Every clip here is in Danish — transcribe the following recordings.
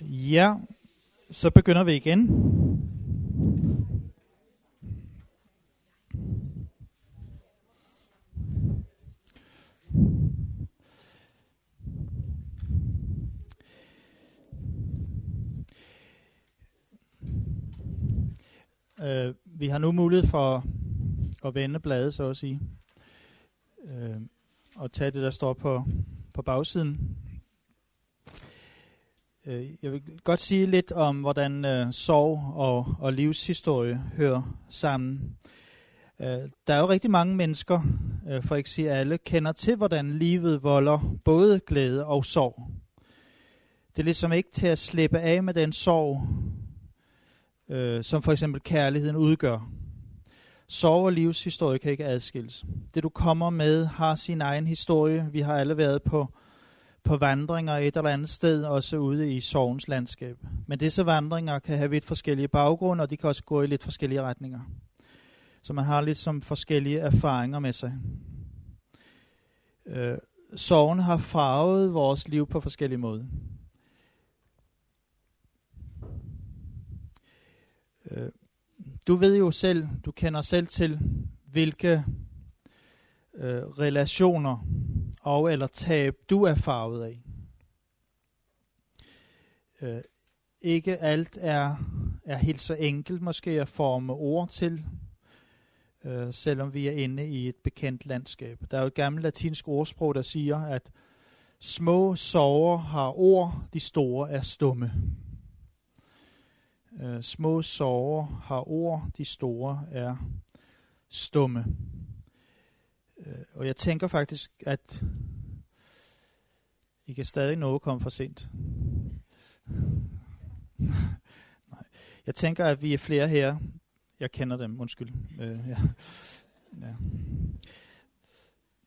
Ja, så begynder vi igen. Uh, vi har nu mulighed for at vende bladet, så at sige, uh, og tage det, der står på, på bagsiden. Øh, jeg vil godt sige lidt om, hvordan øh, sorg og, og livshistorie hører sammen. Øh, der er jo rigtig mange mennesker, øh, for ikke sige alle, kender til, hvordan livet volder både glæde og sorg. Det er ligesom ikke til at slippe af med den sorg, øh, som for eksempel kærligheden udgør. Sorg og livshistorie kan ikke adskilles. Det du kommer med har sin egen historie. Vi har alle været på, på vandringer et eller andet sted, også ude i sovens landskab. Men disse vandringer kan have vidt forskellige baggrunde, og de kan også gå i lidt forskellige retninger. Så man har lidt som forskellige erfaringer med sig. Øh, sorgen har farvet vores liv på forskellige måder. Øh, du ved jo selv, du kender selv til, hvilke øh, relationer og eller tab du er farvet af. Øh, ikke alt er, er helt så enkelt måske at forme ord til, øh, selvom vi er inde i et bekendt landskab. Der er jo et gammelt latinsk ordsprog, der siger, at små sover har ord, de store er stumme. Øh, små sorger har ord, de store er stumme. Øh, og jeg tænker faktisk, at I kan stadig nå at komme for sent. Nej. Jeg tænker, at vi er flere her. Jeg kender dem, undskyld. Øh, ja. Ja.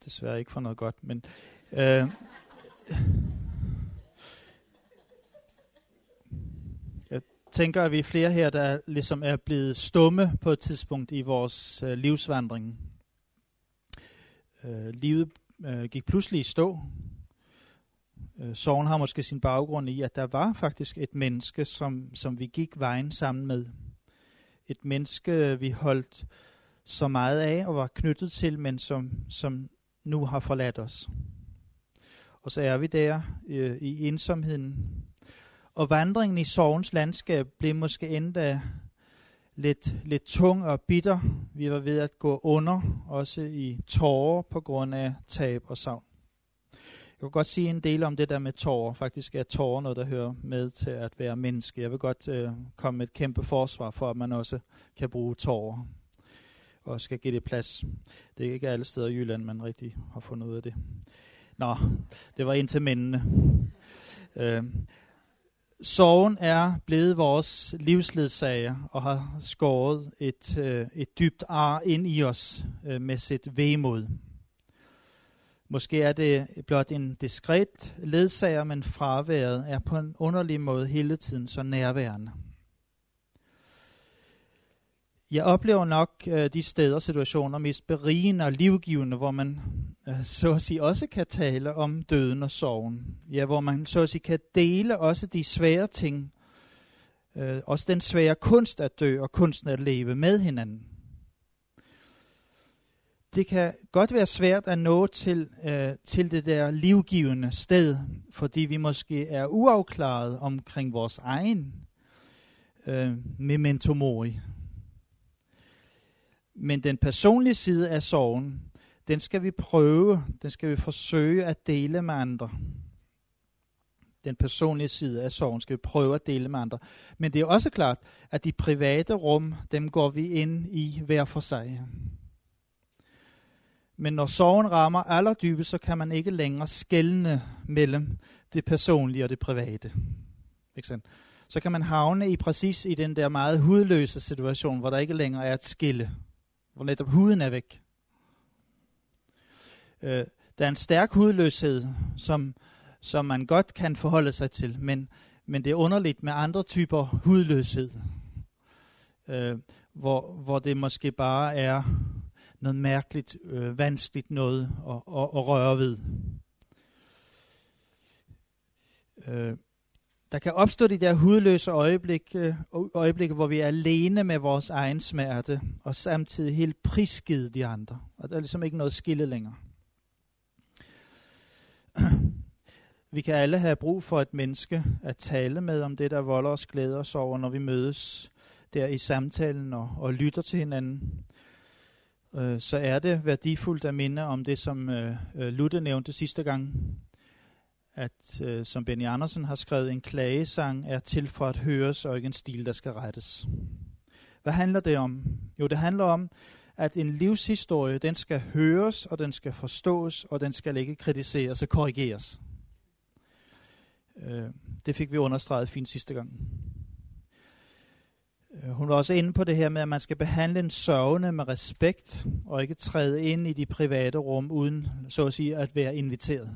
Desværre ikke for noget godt, men... Øh, tænker, at vi er flere her, der ligesom er blevet stumme på et tidspunkt i vores øh, livsvandring. Øh, livet øh, gik pludselig i stå. Øh, sorgen har måske sin baggrund i, at der var faktisk et menneske, som, som vi gik vejen sammen med. Et menneske, vi holdt så meget af og var knyttet til, men som, som nu har forladt os. Og så er vi der øh, i ensomheden, og vandringen i sorgens landskab blev måske endda lidt, lidt tung og bitter. Vi var ved at gå under, også i tårer på grund af tab og savn. Jeg kan godt sige en del om det der med tårer. Faktisk er tårer noget, der hører med til at være menneske. Jeg vil godt øh, komme med et kæmpe forsvar for, at man også kan bruge tårer og skal give det plads. Det er ikke alle steder i Jylland, man rigtig har fundet ud af det. Nå, det var ind til mændene. Øh, Sorgen er blevet vores livsledsager og har skåret et, øh, et dybt ar ind i os øh, med sit vemod. Måske er det blot en diskret ledsager, men fraværet er på en underlig måde hele tiden så nærværende. Jeg oplever nok øh, de steder situationer mest berigende og livgivende, hvor man øh, så at sige også kan tale om døden og sorgen. Ja, hvor man så at sige kan dele også de svære ting. Øh, også den svære kunst at dø og kunsten at leve med hinanden. Det kan godt være svært at nå til, øh, til det der livgivende sted, fordi vi måske er uafklaret omkring vores egen øh, memento mori men den personlige side af sorgen, den skal vi prøve, den skal vi forsøge at dele med andre. Den personlige side af sorgen skal vi prøve at dele med andre. Men det er også klart, at de private rum, dem går vi ind i hver for sig. Men når sorgen rammer allerdybest, så kan man ikke længere skelne mellem det personlige og det private. Ikke sandt? Så kan man havne i præcis i den der meget hudløse situation, hvor der ikke længere er et skille hvor netop huden er væk. Øh, der er en stærk hudløshed, som, som man godt kan forholde sig til, men, men det er underligt med andre typer hudløshed, øh, hvor, hvor det måske bare er noget mærkeligt, øh, vanskeligt noget at, at, at røre ved. Øh, der kan opstå de der hudløse øjeblikke, øh, øjeblikke, hvor vi er alene med vores egen smerte, og samtidig helt prisgivet de andre. Og der er ligesom ikke noget skille længere. Vi kan alle have brug for et menneske at tale med om det, der volder os glæder og sorg, når vi mødes der i samtalen og, og lytter til hinanden. Øh, så er det værdifuldt at minde om det, som øh, øh Lutte nævnte sidste gang, at øh, som Benny Andersen har skrevet, en klagesang er til for at høres og ikke en stil, der skal rettes. Hvad handler det om? Jo, det handler om, at en livshistorie, den skal høres, og den skal forstås, og den skal ikke kritiseres og korrigeres. Øh, det fik vi understreget fint sidste gang. Øh, hun var også inde på det her med, at man skal behandle en sørgende med respekt, og ikke træde ind i de private rum, uden så at sige at være inviteret.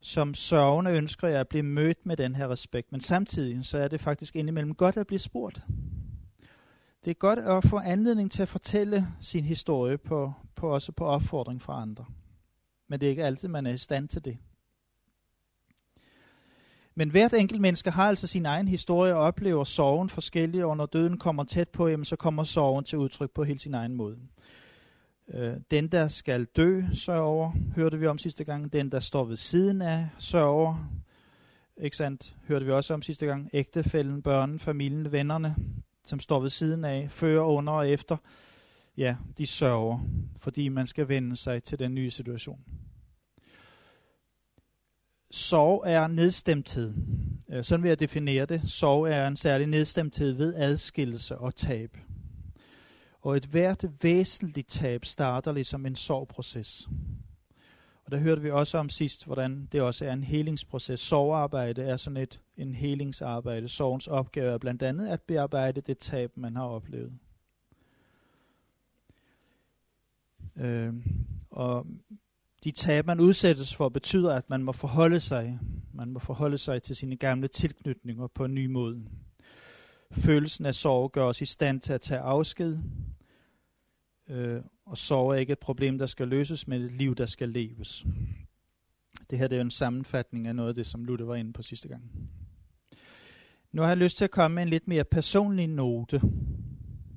Som sørgende ønsker jeg at blive mødt med den her respekt, men samtidig så er det faktisk indimellem godt at blive spurgt. Det er godt at få anledning til at fortælle sin historie på, på også på opfordring fra andre. Men det er ikke altid, man er i stand til det. Men hvert enkelt menneske har altså sin egen historie og oplever sorgen forskellige, og når døden kommer tæt på, jamen, så kommer sorgen til udtryk på helt sin egen måde. Øh, den, der skal dø, sørger, hørte vi om sidste gang. Den, der står ved siden af, sørger. Ikke sandt? Hørte vi også om sidste gang. Ægtefælden, børnene, familien, vennerne, som står ved siden af, før, under og efter. Ja, de sørger, fordi man skal vende sig til den nye situation. Sorg er nedstemthed. Øh, sådan vil jeg definere det. Sorg er en særlig nedstemthed ved adskillelse og tab. Og et hvert væsentligt tab starter ligesom en sorgproces. Og der hørte vi også om sidst, hvordan det også er en helingsproces. Sorgarbejde er sådan et en helingsarbejde. Sorgens opgave er blandt andet at bearbejde det tab, man har oplevet. Øh, og de tab, man udsættes for, betyder, at man må forholde sig. Man må forholde sig til sine gamle tilknytninger på en ny måde. Følelsen af sorg gør os i stand til at tage afsked. Øh, og sorg er ikke et problem, der skal løses, men et liv, der skal leves. Det her det er en sammenfatning af noget af det, som Luther var inde på sidste gang. Nu har jeg lyst til at komme med en lidt mere personlig note.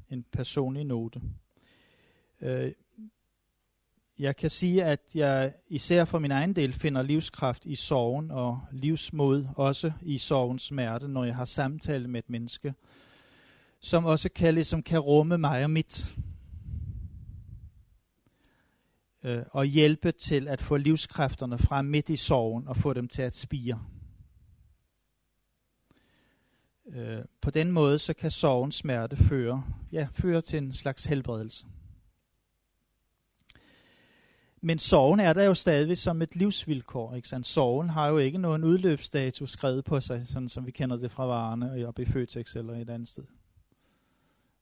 En personlig note. Øh, jeg kan sige, at jeg især for min egen del finder livskraft i sorgen og livsmod også i sorgens smerte, når jeg har samtale med et menneske, som også kan, ligesom kan rumme mig og mit. Øh, og hjælpe til at få livskræfterne frem midt i sorgen og få dem til at spire. Øh, på den måde så kan sorgens smerte føre, ja, føre til en slags helbredelse. Men sorgen er der jo stadig som et livsvilkår. Ikke sandt? Sorgen har jo ikke nogen udløbsdato skrevet på sig, sådan som vi kender det fra varerne og i Føtex eller et andet sted.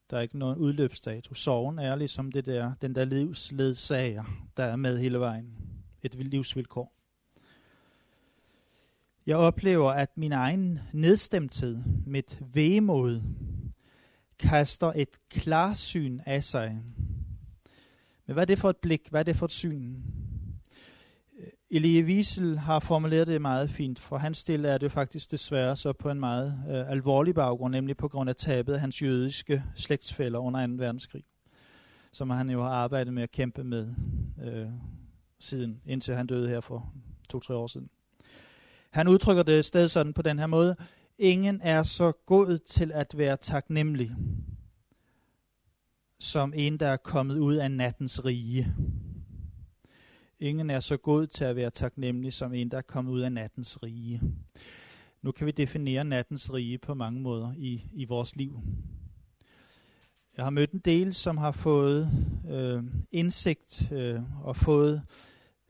Der er ikke nogen udløbsdato. Sorgen er ligesom det der, den der livsledsager, der er med hele vejen. Et livsvilkår. Jeg oplever, at min egen nedstemthed, mit vemod, kaster et klarsyn af sig men hvad er det for et blik? Hvad er det for et syn? Øh, Elie Wiesel har formuleret det meget fint. For hans del er det faktisk desværre så på en meget øh, alvorlig baggrund, nemlig på grund af tabet af hans jødiske slægtsfælder under 2. verdenskrig, som han jo har arbejdet med at kæmpe med øh, siden, indtil han døde her for to-tre år siden. Han udtrykker det sted sådan på den her måde. Ingen er så god til at være taknemmelig som en, der er kommet ud af nattens rige. Ingen er så god til at være taknemmelig som en, der er kommet ud af nattens rige. Nu kan vi definere nattens rige på mange måder i, i vores liv. Jeg har mødt en del, som har fået øh, indsigt øh, og fået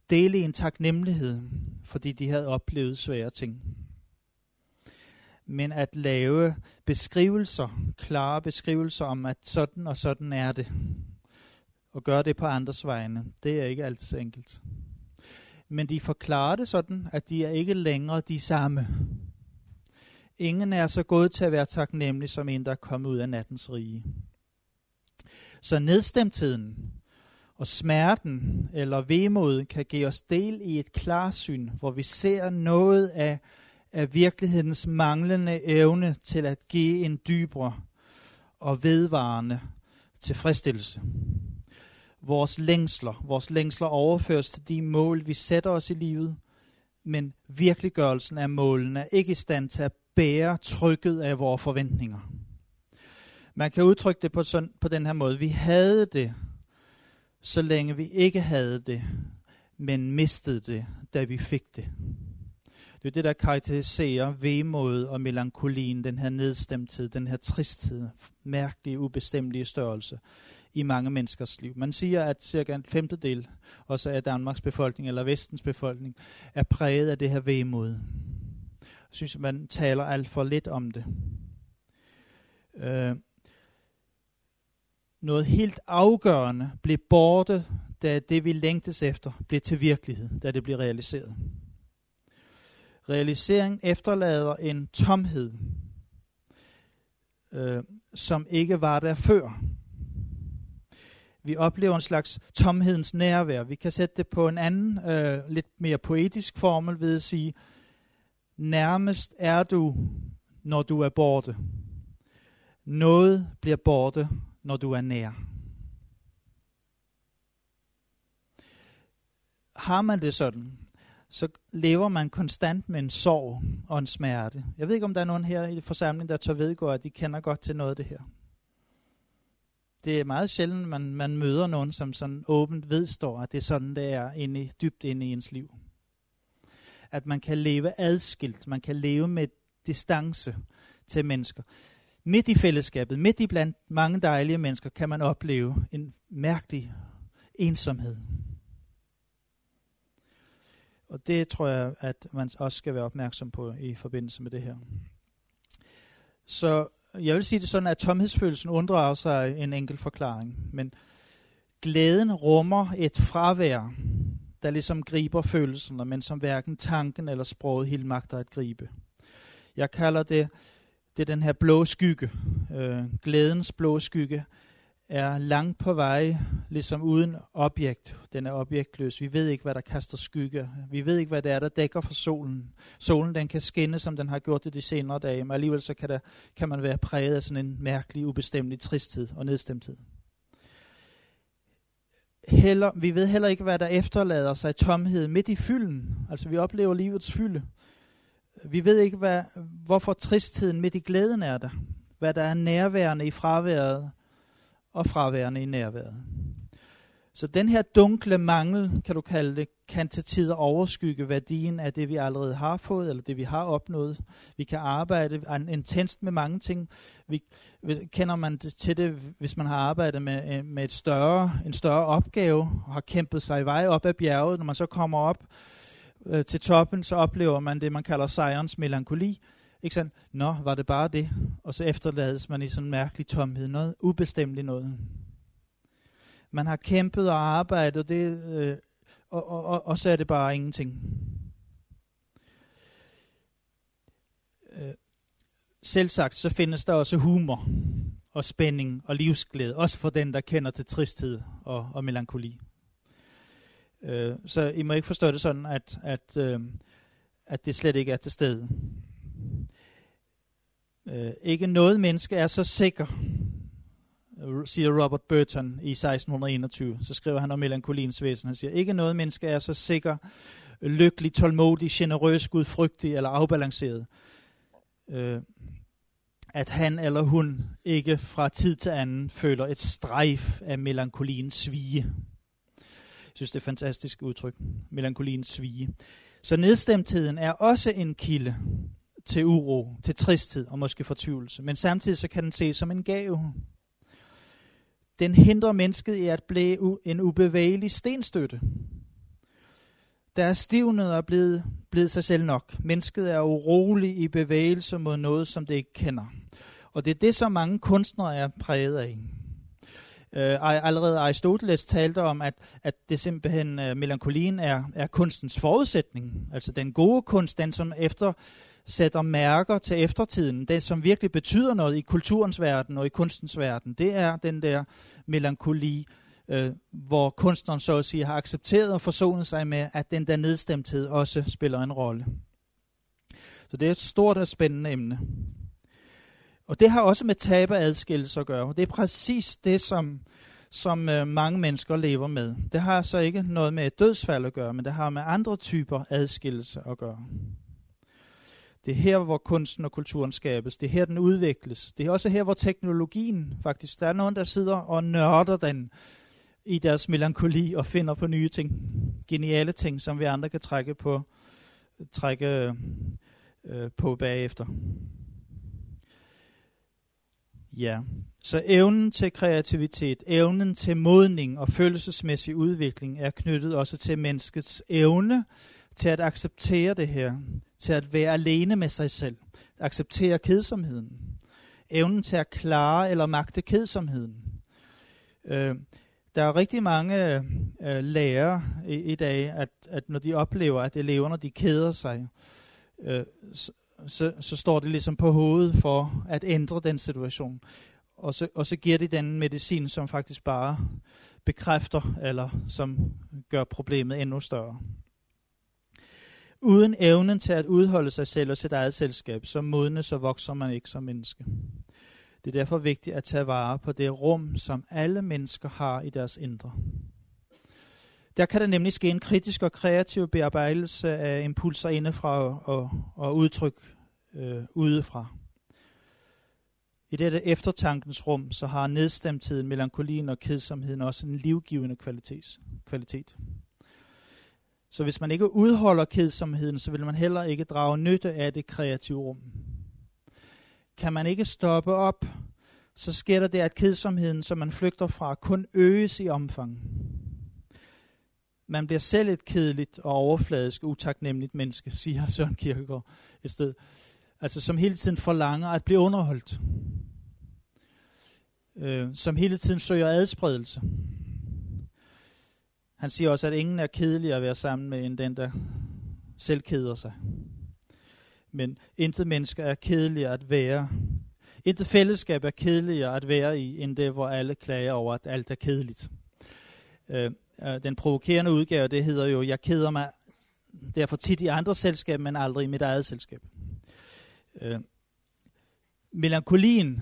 dele i en taknemmelighed, fordi de havde oplevet svære ting men at lave beskrivelser, klare beskrivelser om, at sådan og sådan er det, og gøre det på andres vegne, det er ikke altid så enkelt. Men de forklarer det sådan, at de er ikke længere de samme. Ingen er så god til at være taknemmelig som en, der er kommet ud af nattens rige. Så nedstemtheden og smerten eller vemodet kan give os del i et klarsyn, hvor vi ser noget af er virkelighedens manglende evne til at give en dybere og vedvarende tilfredsstillelse. Vores længsler, vores længsler overføres til de mål, vi sætter os i livet, men virkeliggørelsen af målene er ikke i stand til at bære trykket af vores forventninger. Man kan udtrykke det på, sådan, på den her måde. Vi havde det, så længe vi ikke havde det, men mistede det, da vi fik det. Det er det, der karakteriserer vemod og melankolien, den her nedstemthed, den her tristhed, mærkelige, ubestemmelige størrelse i mange menneskers liv. Man siger, at cirka en femtedel også af Danmarks befolkning, eller vestens befolkning, er præget af det her vemod. Jeg synes, man taler alt for lidt om det. Øh, noget helt afgørende blev borte, da det vi længtes efter blev til virkelighed, da det blev realiseret. Realisering efterlader en tomhed, øh, som ikke var der før. Vi oplever en slags tomhedens nærvær. Vi kan sætte det på en anden, øh, lidt mere poetisk formel ved at sige, nærmest er du, når du er borte. Noget bliver borte, når du er nær. Har man det sådan, så lever man konstant med en sorg og en smerte. Jeg ved ikke, om der er nogen her i forsamlingen, der tør vedgå, at de kender godt til noget af det her. Det er meget sjældent, man, man møder nogen, som sådan åbent vedstår, at det er sådan, det er inde, dybt inde i ens liv. At man kan leve adskilt, man kan leve med distance til mennesker. Midt i fællesskabet, midt i blandt mange dejlige mennesker, kan man opleve en mærkelig ensomhed. Og det tror jeg, at man også skal være opmærksom på i forbindelse med det her. Så jeg vil sige det sådan, at tomhedsfølelsen undrer sig en enkelt forklaring. Men glæden rummer et fravær, der ligesom griber følelserne, men som hverken tanken eller sproget helt magter at gribe. Jeg kalder det, det er den her blå skygge, øh, glædens blå skygge, er langt på vej, ligesom uden objekt. Den er objektløs. Vi ved ikke, hvad der kaster skygge. Vi ved ikke, hvad det er, der dækker for solen. Solen den kan skinne, som den har gjort det de senere dage, men alligevel så kan, der, kan man være præget af sådan en mærkelig, ubestemmelig tristhed og nedstemthed. Heller, vi ved heller ikke, hvad der efterlader sig tomhed midt i fylden. Altså vi oplever livets fylde. Vi ved ikke, hvad, hvorfor tristheden midt i glæden er der. Hvad der er nærværende i fraværet og fraværende i nærværet. Så den her dunkle mangel, kan du kalde det, kan til tider overskygge værdien af det, vi allerede har fået, eller det, vi har opnået. Vi kan arbejde intenst med mange ting. Vi, kender man det til det, hvis man har arbejdet med, øh, med et større, en større opgave, og har kæmpet sig i vej op ad bjerget. Når man så kommer op øh, til toppen, så oplever man det, man kalder sejrens melankoli. Ikke sådan, nå, var det bare det? Og så efterlades man i sådan en mærkelig tomhed, noget ubestemt noget. Man har kæmpet og arbejdet, det, øh, og, og, og, og så er det bare ingenting. Øh, selvsagt så findes der også humor og spænding og livsglæde, også for den, der kender til tristhed og, og melankoli. Øh, så I må ikke forstå det sådan, at, at, øh, at det slet ikke er til stede. Øh, ikke noget menneske er så sikker, siger Robert Burton i 1621. Så skriver han om melankoliens væsen. Han siger, ikke noget menneske er så sikker, lykkelig, tålmodig, generøs, gudfrygtig eller afbalanceret, øh, at han eller hun ikke fra tid til anden føler et strejf af melankoliens svige. Jeg synes, det er et fantastisk udtryk. Melankoliens svige. Så nedstemtheden er også en kilde til uro, til tristhed og måske fortvivlelse. Men samtidig så kan den ses som en gave. Den hindrer mennesket i at blive en ubevægelig stenstøtte. Der er stivnet og blevet, blevet sig selv nok. Mennesket er urolig i bevægelse mod noget, som det ikke kender. Og det er det, som mange kunstnere er præget af. Uh, allerede Aristoteles talte om, at, at det simpelthen uh, melankolien er, er kunstens forudsætning. Altså den gode kunst, den som efter sætter mærker til eftertiden, det som virkelig betyder noget i kulturens verden og i kunstens verden, det er den der melankoli, øh, hvor kunstneren så at sige har accepteret og forsonet sig med, at den der nedstemthed også spiller en rolle. Så det er et stort og spændende emne. Og det har også med tab og adskillelse at gøre. Det er præcis det, som, som øh, mange mennesker lever med. Det har så ikke noget med et dødsfald at gøre, men det har med andre typer adskillelse at gøre. Det er her, hvor kunsten og kulturen skabes. Det er her, den udvikles. Det er også her, hvor teknologien faktisk, der er nogen, der sidder og nørder den i deres melankoli og finder på nye ting. Geniale ting, som vi andre kan trække på, trække, øh, på bagefter. Ja, så evnen til kreativitet, evnen til modning og følelsesmæssig udvikling er knyttet også til menneskets evne til at acceptere det her, til at være alene med sig selv, acceptere kedsomheden, evnen til at klare eller magte kedsomheden. Øh, der er rigtig mange øh, lærere i, i dag, at, at når de oplever, at eleverne de keder sig, øh, så, så, så står det ligesom på hovedet for at ændre den situation. Og så, og så giver de den medicin, som faktisk bare bekræfter, eller som gør problemet endnu større. Uden evnen til at udholde sig selv og sit eget selskab, så modnes og vokser man ikke som menneske. Det er derfor vigtigt at tage vare på det rum, som alle mennesker har i deres indre. Der kan der nemlig ske en kritisk og kreativ bearbejdelse af impulser indefra og, og udtryk øh, udefra. I dette eftertankens rum, så har nedstemtheden, melankolien og kedsomheden også en livgivende kvalitet. kvalitet. Så hvis man ikke udholder kedsomheden, så vil man heller ikke drage nytte af det kreative rum. Kan man ikke stoppe op, så sker der det, at kedsomheden, som man flygter fra, kun øges i omfang. Man bliver selv et kedeligt og overfladisk, utaknemmeligt menneske, siger Søren Kierkegaard et sted. Altså som hele tiden forlanger at blive underholdt. Øh, som hele tiden søger adspredelse. Han siger også, at ingen er kedelig at være sammen med, end den, der selv keder sig. Men intet menneske er kedeligere at være. Intet fællesskab er kedeligere at være i, end det, hvor alle klager over, at alt er kedeligt. Øh, øh, den provokerende udgave, det hedder jo, jeg keder mig derfor tit i andre selskab, men aldrig i mit eget selskab. Øh, melankolien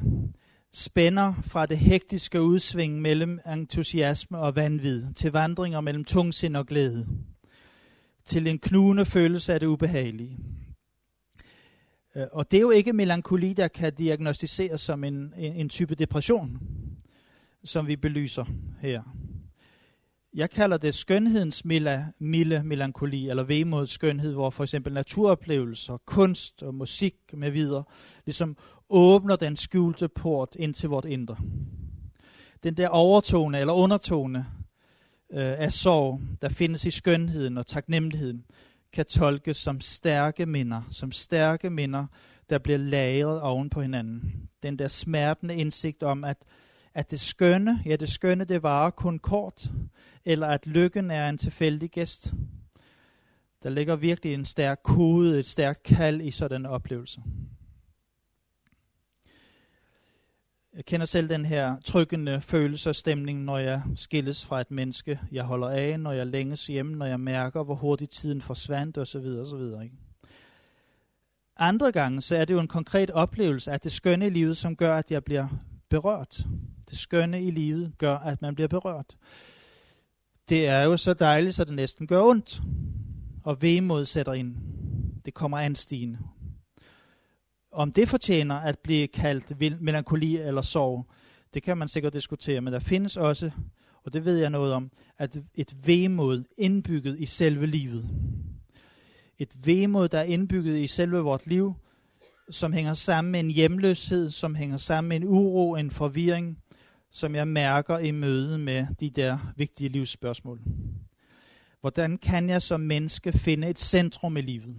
spænder fra det hektiske udsving mellem entusiasme og vanvid til vandringer mellem tungsind og glæde, til en knugende følelse af det ubehagelige. Øh, og det er jo ikke melankoli, der kan diagnostiseres som en, en, en type depression, som vi belyser her. Jeg kalder det skønhedens milde melankoli, eller vemods skønhed, hvor for eksempel naturoplevelser, kunst og musik med videre, ligesom åbner den skjulte port ind til vort indre. Den der overtone eller undertone øh, af sorg, der findes i skønheden og taknemmeligheden, kan tolkes som stærke minder, som stærke minder, der bliver lagret oven på hinanden. Den der smertende indsigt om, at, at det skønne, ja det skønne, det varer kun kort, eller at lykken er en tilfældig gæst. Der ligger virkelig en stærk kode, et stærkt kald i sådan en oplevelse. Jeg kender selv den her tryggende følelse og stemning, når jeg skilles fra et menneske, jeg holder af, når jeg længes hjemme, når jeg mærker, hvor hurtigt tiden forsvandt osv. osv. Ikke? Andre gange, så er det jo en konkret oplevelse af det skønne i livet, som gør, at jeg bliver berørt. Det skønne i livet gør, at man bliver berørt. Det er jo så dejligt, så det næsten gør ondt. Og vemod sætter ind. Det kommer anstigende. Om det fortjener at blive kaldt melankoli eller sorg, det kan man sikkert diskutere, men der findes også, og det ved jeg noget om, at et vemod indbygget i selve livet. Et vemod, der er indbygget i selve vort liv, som hænger sammen med en hjemløshed, som hænger sammen med en uro, en forvirring, som jeg mærker i møde med de der vigtige livsspørgsmål. Hvordan kan jeg som menneske finde et centrum i livet?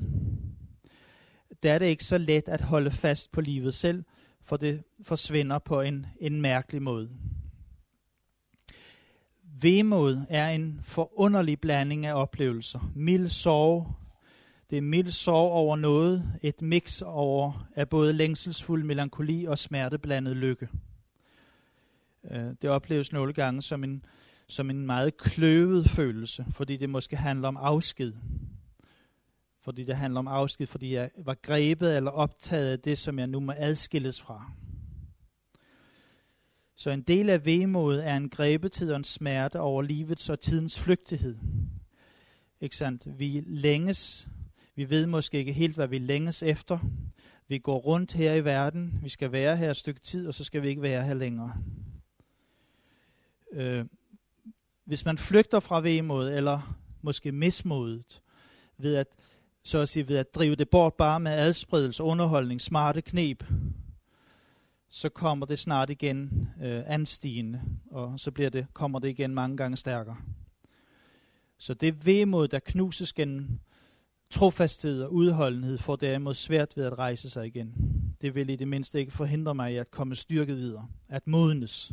Der er det ikke så let at holde fast på livet selv, for det forsvinder på en, en mærkelig måde. Vemod er en forunderlig blanding af oplevelser. Mild sorg, det er mild sorg over noget, et mix over af både længselsfuld melankoli og smerteblandet lykke. Øh, det opleves nogle gange som en, som en meget kløvet følelse, fordi det måske handler om afsked. fordi det handler om afsked, fordi jeg var grebet eller optaget af det, som jeg nu må adskilles fra. Så en del af vemodet er en grebetid og en smerte over livets og tidens flygtighed. Ikke sandt? Vi længes, vi ved måske ikke helt, hvad vi længes efter. Vi går rundt her i verden, vi skal være her et stykke tid, og så skal vi ikke være her længere. Øh, hvis man flygter fra vemod, eller måske mismodet, ved at, så at sige, ved at drive det bort bare med adspredelse, underholdning, smarte knep, så kommer det snart igen øh, anstigende, og så bliver det, kommer det igen mange gange stærkere. Så det vemod, der knuses gennem trofasthed og udholdenhed, får derimod svært ved at rejse sig igen. Det vil i det mindste ikke forhindre mig i at komme styrket videre, at modnes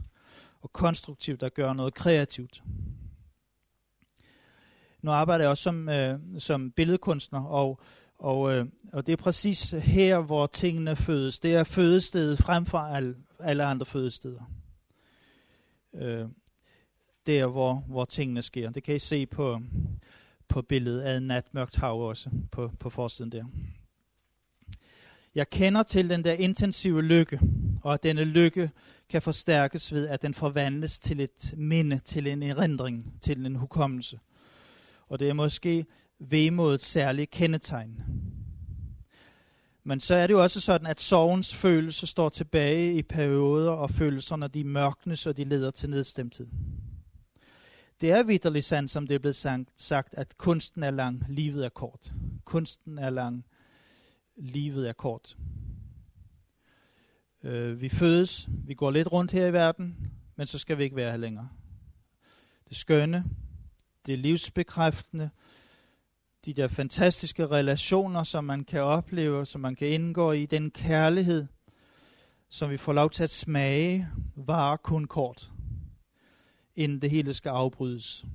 og konstruktivt at gøre noget kreativt. Nu arbejder jeg også som, øh, som billedkunstner, og, og, øh, og det er præcis her, hvor tingene fødes. Det er fødestedet frem for al, alle andre fødesteder. Øh, der, hvor, hvor tingene sker. Det kan I se på, på billedet af natmørkt hav også, på, på forsiden der. Jeg kender til den der intensive lykke, og at denne lykke kan forstærkes ved, at den forvandles til et minde, til en erindring, til en hukommelse. Og det er måske vemodets særlige kendetegn. Men så er det jo også sådan, at sorgens følelse står tilbage i perioder, og følelserne de mørknes, og de leder til nedstemthed. Det er vidderligt sandt, som det er blevet sagt, at kunsten er lang, livet er kort. Kunsten er lang, livet er kort. Øh, vi fødes, vi går lidt rundt her i verden, men så skal vi ikke være her længere. Det skønne, det livsbekræftende, de der fantastiske relationer, som man kan opleve, som man kan indgå i, den kærlighed, som vi får lov til at smage, varer kun kort, inden det hele skal afbrydes.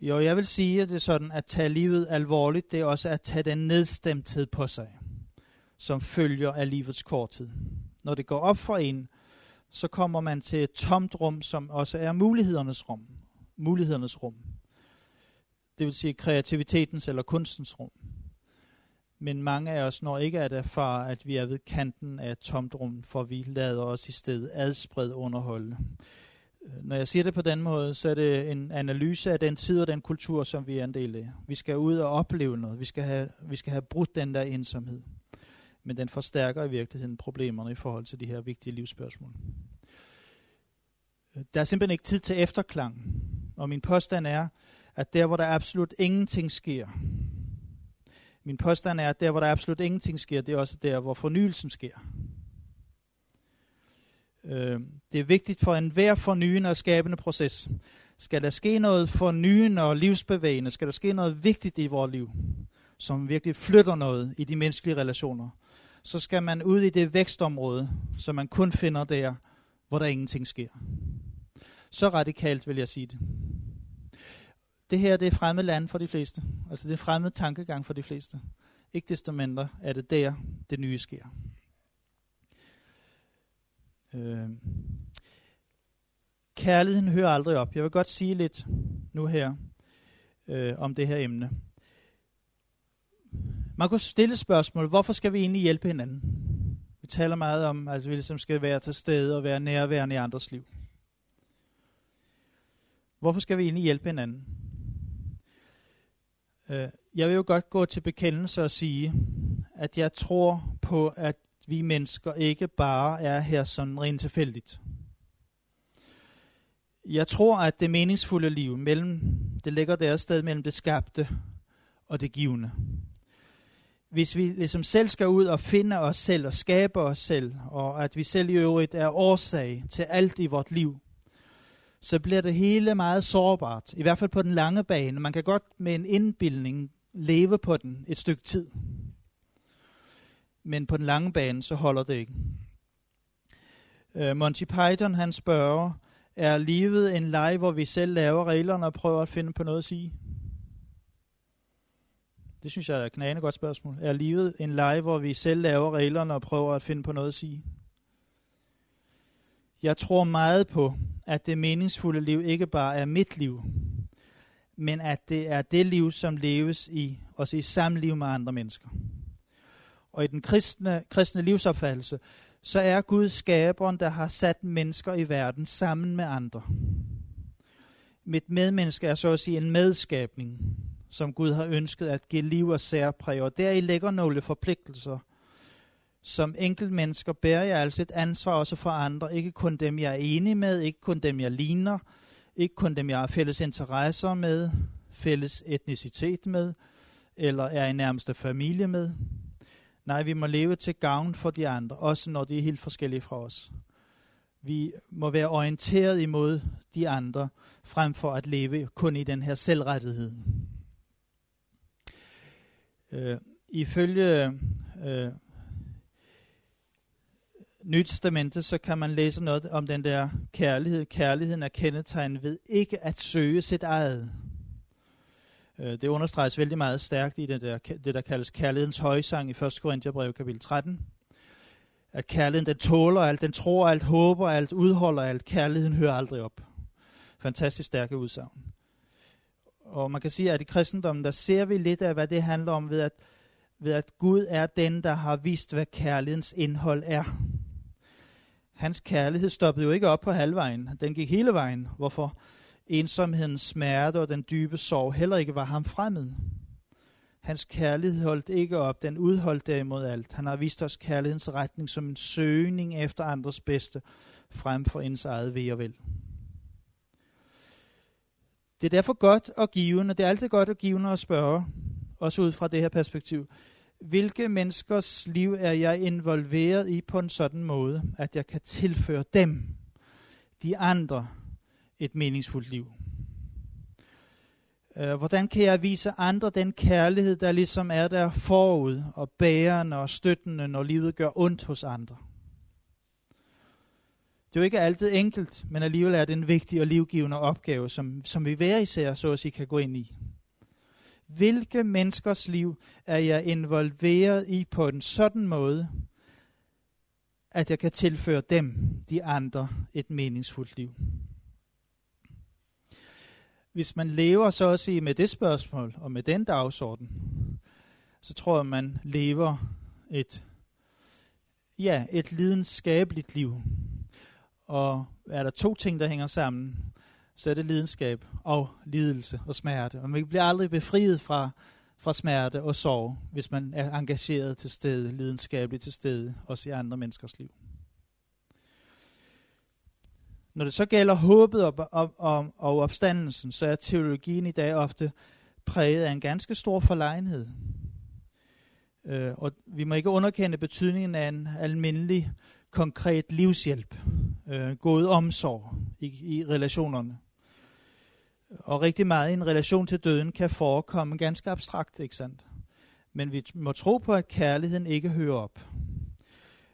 Jo, jeg vil sige, det sådan, at tage livet alvorligt, det er også at tage den nedstemthed på sig, som følger af livets korthed. Når det går op for en, så kommer man til et tomt rum, som også er mulighedernes rum. Mulighedernes rum. Det vil sige kreativitetens eller kunstens rum. Men mange af os når ikke at erfare, at vi er ved kanten af et tomt rum, for vi lader os i stedet adspred underholde. Når jeg siger det på den måde, så er det en analyse af den tid og den kultur, som vi er en del af. Vi skal ud og opleve noget. Vi skal have, vi skal have brudt den der ensomhed. Men den forstærker i virkeligheden problemerne i forhold til de her vigtige livsspørgsmål. Der er simpelthen ikke tid til efterklang. Og min påstand er, at der hvor der absolut ingenting sker, min påstand er, at der hvor der absolut ingenting sker, det er også der, hvor fornyelsen sker. Øh, det er vigtigt for enhver fornyende og skabende proces. Skal der ske noget fornyende og livsbevægende, skal der ske noget vigtigt i vores liv, som virkelig flytter noget i de menneskelige relationer, så skal man ud i det vækstområde, som man kun finder der, hvor der ingenting sker. Så radikalt vil jeg sige det. Det her det er fremmed land for de fleste. Altså det er fremmed tankegang for de fleste. Ikke desto mindre er det der, det nye sker. Øh, kærligheden hører aldrig op. Jeg vil godt sige lidt nu her øh, om det her emne. Man kunne stille spørgsmål, hvorfor skal vi egentlig hjælpe hinanden? Vi taler meget om, altså vi ligesom skal være til stede og være nærværende i andres liv. Hvorfor skal vi egentlig hjælpe hinanden? Øh, jeg vil jo godt gå til bekendelse og sige, at jeg tror på, at vi mennesker ikke bare er her sådan rent tilfældigt. Jeg tror, at det meningsfulde liv mellem, det ligger der sted mellem det skabte og det givende. Hvis vi ligesom selv skal ud og finde os selv og skabe os selv, og at vi selv i øvrigt er årsag til alt i vort liv, så bliver det hele meget sårbart. I hvert fald på den lange bane. Man kan godt med en indbildning leve på den et stykke tid men på den lange bane, så holder det ikke. Øh, Monty Python, han spørger, er livet en leg, hvor vi selv laver reglerne og prøver at finde på noget at sige? Det synes jeg er et knagende godt spørgsmål. Er livet en leg, hvor vi selv laver reglerne og prøver at finde på noget at sige? Jeg tror meget på, at det meningsfulde liv ikke bare er mit liv, men at det er det liv, som leves i, os i samliv med andre mennesker. Og i den kristne, kristne livsopfattelse, så er Gud skaberen, der har sat mennesker i verden sammen med andre. Mit medmenneske er så at sige en medskabning, som Gud har ønsket at give liv og særpræg, og deri ligger nogle forpligtelser. Som mennesker bærer jeg altså et ansvar også for andre, ikke kun dem, jeg er enig med, ikke kun dem, jeg ligner, ikke kun dem, jeg har fælles interesser med, fælles etnicitet med, eller er i nærmeste familie med. Nej, vi må leve til gavn for de andre, også når de er helt forskellige fra os. Vi må være orienteret imod de andre, frem for at leve kun i den her selvrettighed. Øh, ifølge øh, Nyt så kan man læse noget om den der kærlighed. Kærligheden er kendetegnet ved ikke at søge sit eget. Øh, det understreges vældig meget stærkt i det der, det, der kaldes kærlighedens højsang i 1. Korintherbrev kapitel 13. At kærligheden, den tåler alt, den tror alt, håber alt, udholder alt. Kærligheden hører aldrig op. Fantastisk stærke udsagn. Og man kan sige, at i kristendommen, der ser vi lidt af, hvad det handler om ved at, ved at Gud er den, der har vist, hvad kærlighedens indhold er. Hans kærlighed stoppede jo ikke op på halvvejen. Den gik hele vejen. Hvorfor? Ensomhedens smerte og den dybe sorg heller ikke var ham fremmed. Hans kærlighed holdt ikke op, den udholdt derimod alt. Han har vist os kærlighedens retning som en søgning efter andres bedste, frem for ens eget ved og vel. Det er derfor godt at give, det er altid godt at give og spørge, også ud fra det her perspektiv. Hvilke menneskers liv er jeg involveret i på en sådan måde, at jeg kan tilføre dem, de andre, et meningsfuldt liv? Øh, hvordan kan jeg vise andre den kærlighed, der ligesom er der forud og bærende og støttende, når livet gør ondt hos andre? Det er jo ikke altid enkelt, men alligevel er det en vigtig og livgivende opgave, som, som vi hver især så at sige kan gå ind i. Hvilke menneskers liv er jeg involveret i på en sådan måde, at jeg kan tilføre dem, de andre, et meningsfuldt liv? Hvis man lever så at sige med det spørgsmål og med den dagsorden, så tror jeg, man lever et, ja, et lidenskabeligt liv. Og er der to ting, der hænger sammen, så er det lidenskab og lidelse og smerte. Og man bliver aldrig befriet fra, fra smerte og sorg, hvis man er engageret til stede, lidenskabeligt til stede, også i andre menneskers liv. Når det så gælder håbet og, og, og, og opstandelsen, så er teologien i dag ofte præget af en ganske stor forlegenhed. Øh, og vi må ikke underkende betydningen af en almindelig, konkret livshjælp, øh, god omsorg i, i relationerne. Og rigtig meget i en relation til døden kan forekomme ganske abstrakt, ikke sandt? Men vi må tro på, at kærligheden ikke hører op.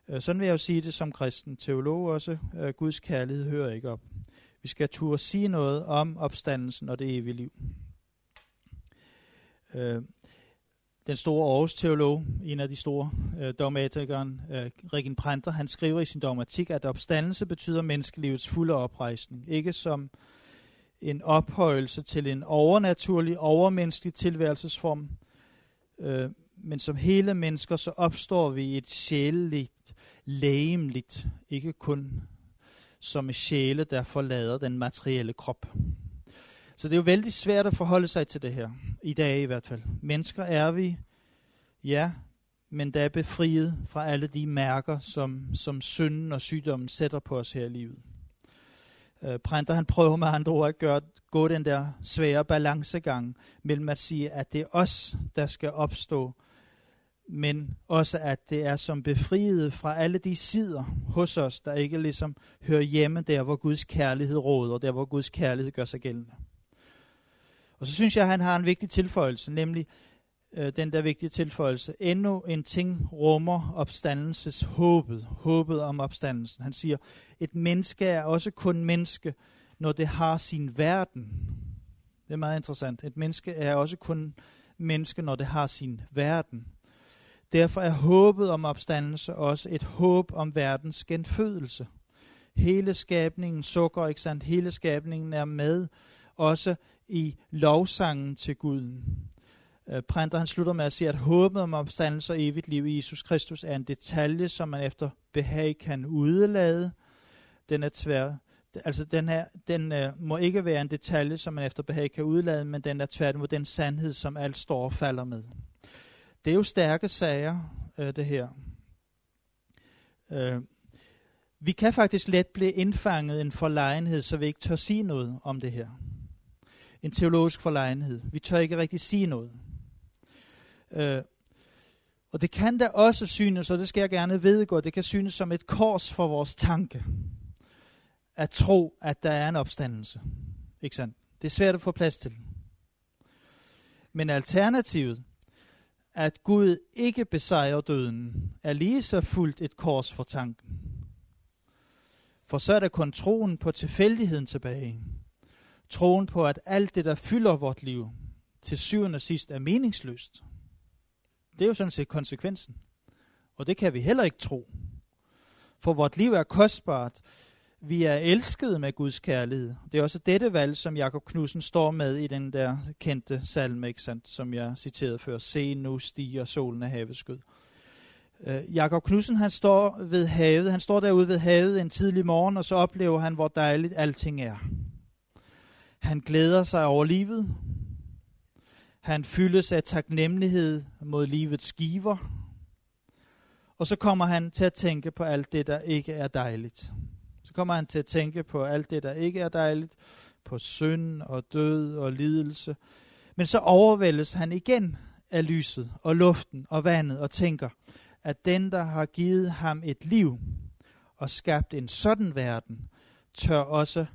Øh, sådan vil jeg jo sige det som kristen teolog også. Øh, Guds kærlighed hører ikke op. Vi skal turde sige noget om opstandelsen og det evige liv. Øh, den store Aarhus teolog, en af de store dogmatikeren, Regin Pranter, han skriver i sin dogmatik, at opstandelse betyder menneskelivets fulde oprejsning. Ikke som en ophøjelse til en overnaturlig, overmenneskelig tilværelsesform, øh, men som hele mennesker, så opstår vi i et sjæleligt, lægemligt, ikke kun som et sjæle, der forlader den materielle krop. Så det er jo vældig svært at forholde sig til det her, i dag i hvert fald. Mennesker er vi, ja, men der er befriet fra alle de mærker, som, som synden og sygdommen sætter på os her i livet. Øh, Printer han prøver med andre ord at gøre, gå den der svære balancegang mellem at sige, at det er os, der skal opstå, men også at det er som befriet fra alle de sider hos os, der ikke ligesom hører hjemme der, hvor Guds kærlighed råder, der hvor Guds kærlighed gør sig gældende. Og så synes jeg, at han har en vigtig tilføjelse, nemlig øh, den der vigtige tilføjelse. Endnu en ting rummer opstandelses håbet, håbet om opstandelsen. Han siger, et menneske er også kun menneske, når det har sin verden. Det er meget interessant. Et menneske er også kun menneske, når det har sin verden. Derfor er håbet om opstandelse også et håb om verdens genfødelse. Hele skabningen sukker, ikke sandt? Hele skabningen er med også i lovsangen til guden. Øh, Printer han slutter med at sige, at håbet om opstandelse og evigt liv i Jesus Kristus er en detalje, som man efter behag kan udelade. Den er tvær, altså den, her, den øh, må ikke være en detalje, som man efter behag kan udlade, men den er tværtimod den sandhed, som alt står og falder med. Det er jo stærke sager, øh, det her. Øh, vi kan faktisk let blive indfanget i en forlegenhed, så vi ikke tør sige noget om det her. En teologisk forlegenhed. Vi tør ikke rigtig sige noget. Øh, og det kan da også synes, og det skal jeg gerne vedgå, det kan synes som et kors for vores tanke at tro, at der er en opstandelse. Ikke sandt? Det er svært at få plads til. Men alternativet, at Gud ikke besejrer døden, er lige så fuldt et kors for tanken. For så er der kun troen på tilfældigheden tilbage. Troen på, at alt det, der fylder vort liv, til syvende og sidst er meningsløst. Det er jo sådan set konsekvensen. Og det kan vi heller ikke tro. For vort liv er kostbart, vi er elskede med Guds kærlighed. Det er også dette valg, som Jakob Knudsen står med i den der kendte salme, ikke sandt, som jeg citerede før. Se, nu stiger solen af havets. Uh, Jakob Knudsen, han står ved havet. Han står derude ved havet en tidlig morgen, og så oplever han, hvor dejligt alting er. Han glæder sig over livet. Han fyldes af taknemmelighed mod livets giver. Og så kommer han til at tænke på alt det, der ikke er dejligt kommer han til at tænke på alt det, der ikke er dejligt, på synd og død og lidelse. Men så overvældes han igen af lyset og luften og vandet og tænker, at den, der har givet ham et liv og skabt en sådan verden, tør, også,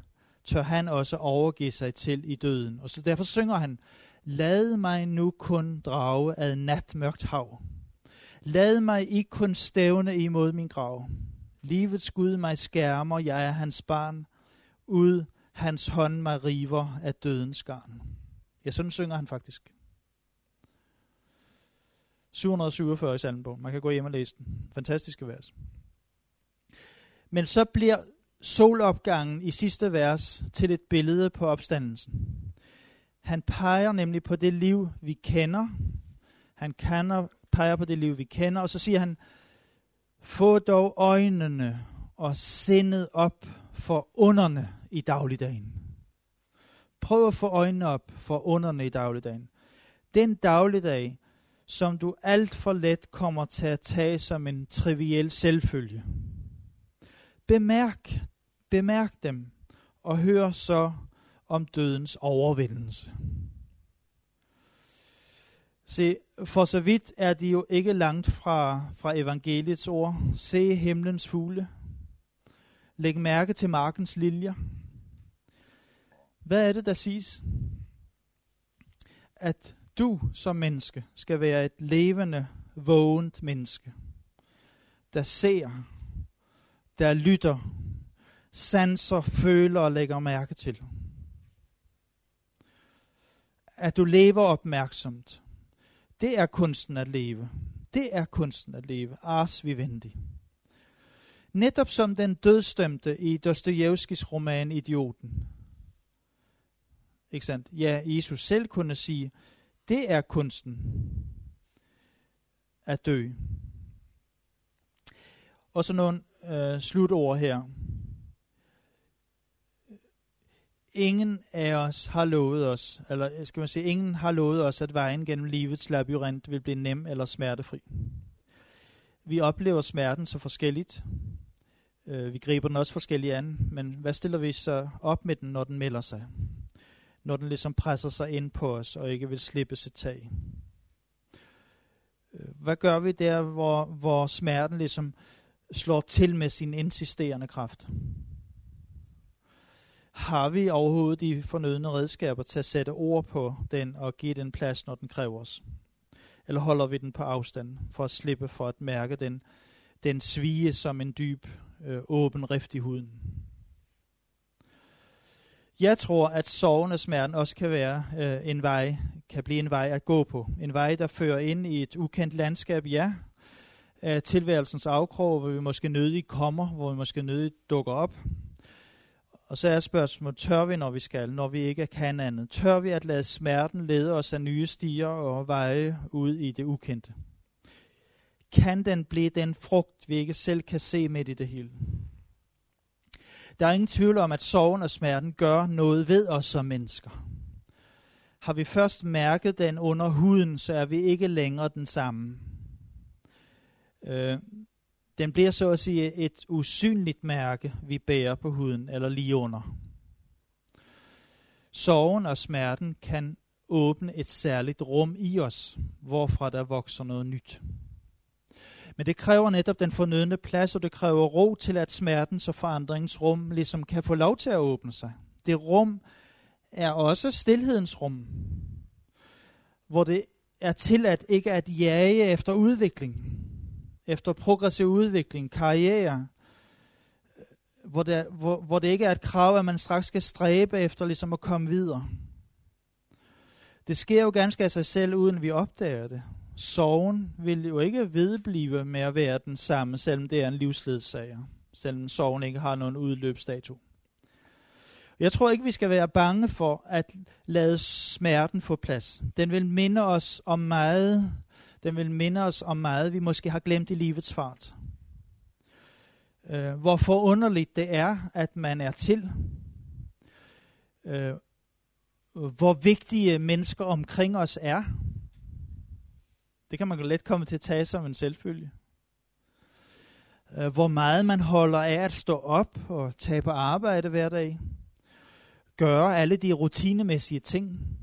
tør han også overgive sig til i døden. Og så derfor synger han, Lad mig nu kun drage ad natmørkt hav. Lad mig ikke kun stævne imod min grav. Livets Gud mig skærmer, jeg er hans barn. Ud hans hånd mig river af dødens garn. Ja, sådan synger han faktisk. 747 i salmenbog. Man kan gå hjem og læse den. Fantastiske vers. Men så bliver solopgangen i sidste vers til et billede på opstandelsen. Han peger nemlig på det liv, vi kender. Han kender, peger på det liv, vi kender, og så siger han, få dog øjnene og sindet op for underne i dagligdagen. Prøv at få øjnene op for underne i dagligdagen. Den dagligdag, som du alt for let kommer til at tage som en triviel selvfølge. Bemærk, bemærk dem, og hør så om dødens overvindelse. Se, for så vidt er de jo ikke langt fra, fra evangeliets ord. Se himlens fugle. Læg mærke til markens liljer. Hvad er det, der siges? At du som menneske skal være et levende, vågent menneske, der ser, der lytter, sanser, føler og lægger mærke til. At du lever opmærksomt, det er kunsten at leve. Det er kunsten at leve. Ars vivendi. Netop som den dødstømte i Dostojevskis roman Idioten. Ikke sandt? Ja, Jesus selv kunne sige, det er kunsten at dø. Og så nogle øh, slutord her ingen af os har lovet os, eller øh, skal man sige, ingen har lovet os, at vejen gennem livets labyrint vil blive nem eller smertefri. Vi oplever smerten så forskelligt. Øh, vi griber den også forskelligt an, men hvad stiller vi så op med den, når den melder sig? Når den ligesom presser sig ind på os og ikke vil slippe sit tag. Øh, hvad gør vi der, hvor, hvor smerten ligesom slår til med sin insisterende kraft? Har vi overhovedet de fornødne redskaber til at sætte ord på den og give den plads, når den kræver os? Eller holder vi den på afstand for at slippe for at mærke den, den svige som en dyb, øh, åben rift i huden? Jeg tror, at sovende smerten også kan være øh, en vej, kan blive en vej at gå på. En vej, der fører ind i et ukendt landskab, ja. Af tilværelsens afkrog, hvor vi måske nødigt kommer, hvor vi måske nødigt dukker op og så er spørgsmålet, tør vi, når vi skal, når vi ikke kan andet? Tør vi at lade smerten lede os af nye stier og veje ud i det ukendte? Kan den blive den frugt, vi ikke selv kan se midt i det hele? Der er ingen tvivl om, at sorgen og smerten gør noget ved os som mennesker. Har vi først mærket den under huden, så er vi ikke længere den samme. Øh, den bliver så at sige et usynligt mærke, vi bærer på huden eller lige under. Sorgen og smerten kan åbne et særligt rum i os, hvorfra der vokser noget nyt. Men det kræver netop den fornødne plads, og det kræver ro til, at smertens og forandringens rum ligesom kan få lov til at åbne sig. Det rum er også stillhedens rum, hvor det er tilladt ikke at jage efter udvikling, efter progressiv udvikling, karriere, hvor det, hvor, hvor det ikke er et krav, at man straks skal stræbe efter ligesom at komme videre. Det sker jo ganske af sig selv, uden vi opdager det. Sorgen vil jo ikke vedblive med at være den samme, selvom det er en livsledsager. Selvom sorgen ikke har nogen udløbsdato. Jeg tror ikke, vi skal være bange for at lade smerten få plads. Den vil minde os om meget, den vil minde os om meget, vi måske har glemt i livets fart. Øh, hvor forunderligt det er, at man er til. Øh, hvor vigtige mennesker omkring os er. Det kan man jo let komme til at tage som en selvfølge. Øh, hvor meget man holder af at stå op og tage på arbejde hver dag. Gøre alle de rutinemæssige ting.